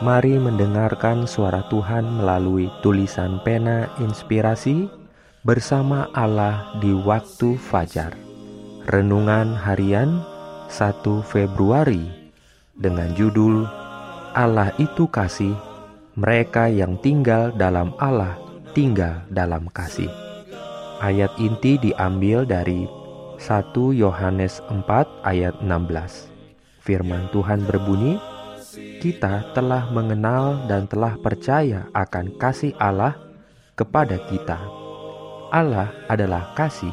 Mari mendengarkan suara Tuhan melalui tulisan pena inspirasi bersama Allah di waktu fajar. Renungan harian 1 Februari dengan judul Allah itu kasih, mereka yang tinggal dalam Allah tinggal dalam kasih. Ayat inti diambil dari 1 Yohanes 4 ayat 16. Firman Tuhan berbunyi, kita telah mengenal dan telah percaya akan kasih Allah kepada kita. Allah adalah kasih,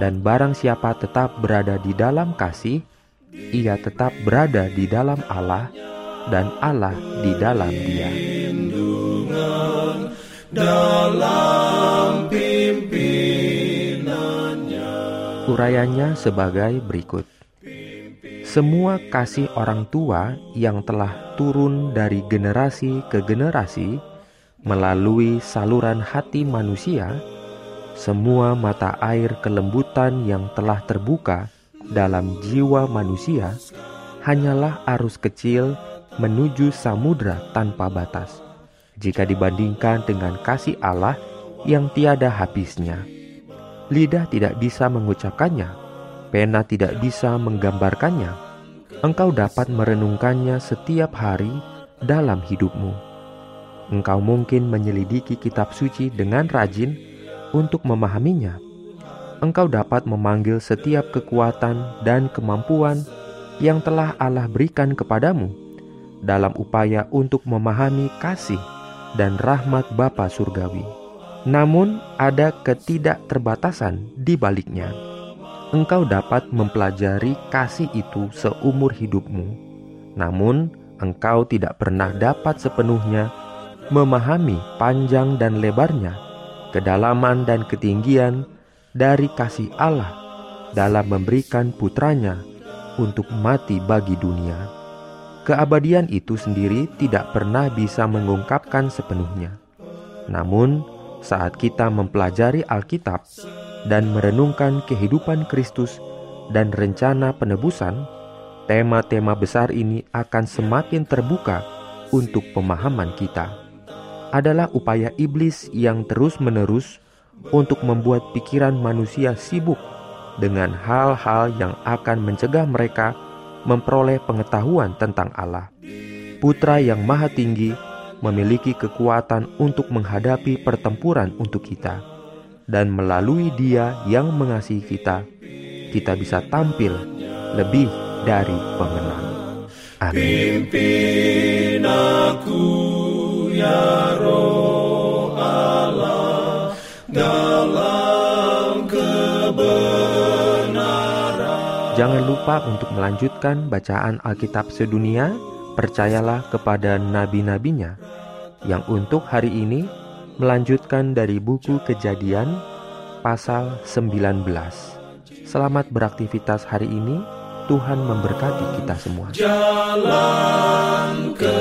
dan barang siapa tetap berada di dalam kasih, ia tetap berada di dalam Allah, dan Allah di dalam Dia. Urayanya sebagai berikut. Semua kasih orang tua yang telah turun dari generasi ke generasi melalui saluran hati manusia, semua mata air kelembutan yang telah terbuka dalam jiwa manusia hanyalah arus kecil menuju samudra tanpa batas. Jika dibandingkan dengan kasih Allah yang tiada habisnya, lidah tidak bisa mengucapkannya Pena tidak bisa menggambarkannya. Engkau dapat merenungkannya setiap hari dalam hidupmu. Engkau mungkin menyelidiki kitab suci dengan rajin untuk memahaminya. Engkau dapat memanggil setiap kekuatan dan kemampuan yang telah Allah berikan kepadamu dalam upaya untuk memahami kasih dan rahmat Bapa Surgawi. Namun, ada ketidakterbatasan di baliknya engkau dapat mempelajari kasih itu seumur hidupmu, namun engkau tidak pernah dapat sepenuhnya memahami panjang dan lebarnya, kedalaman dan ketinggian dari kasih Allah dalam memberikan putranya untuk mati bagi dunia. Keabadian itu sendiri tidak pernah bisa mengungkapkan sepenuhnya. Namun, saat kita mempelajari Alkitab, dan merenungkan kehidupan Kristus dan rencana penebusan, tema-tema besar ini akan semakin terbuka untuk pemahaman kita. Adalah upaya iblis yang terus-menerus untuk membuat pikiran manusia sibuk dengan hal-hal yang akan mencegah mereka memperoleh pengetahuan tentang Allah. Putra yang Maha Tinggi memiliki kekuatan untuk menghadapi pertempuran untuk kita dan melalui Dia yang mengasihi kita, kita bisa tampil lebih dari pemenang. Amin. Pimpin aku ya roh Allah dalam kebenaran. Jangan lupa untuk melanjutkan bacaan Alkitab sedunia. Percayalah kepada nabi-nabinya yang untuk hari ini melanjutkan dari buku Kejadian pasal 19. Selamat beraktivitas hari ini. Tuhan memberkati kita semua. Jalan ke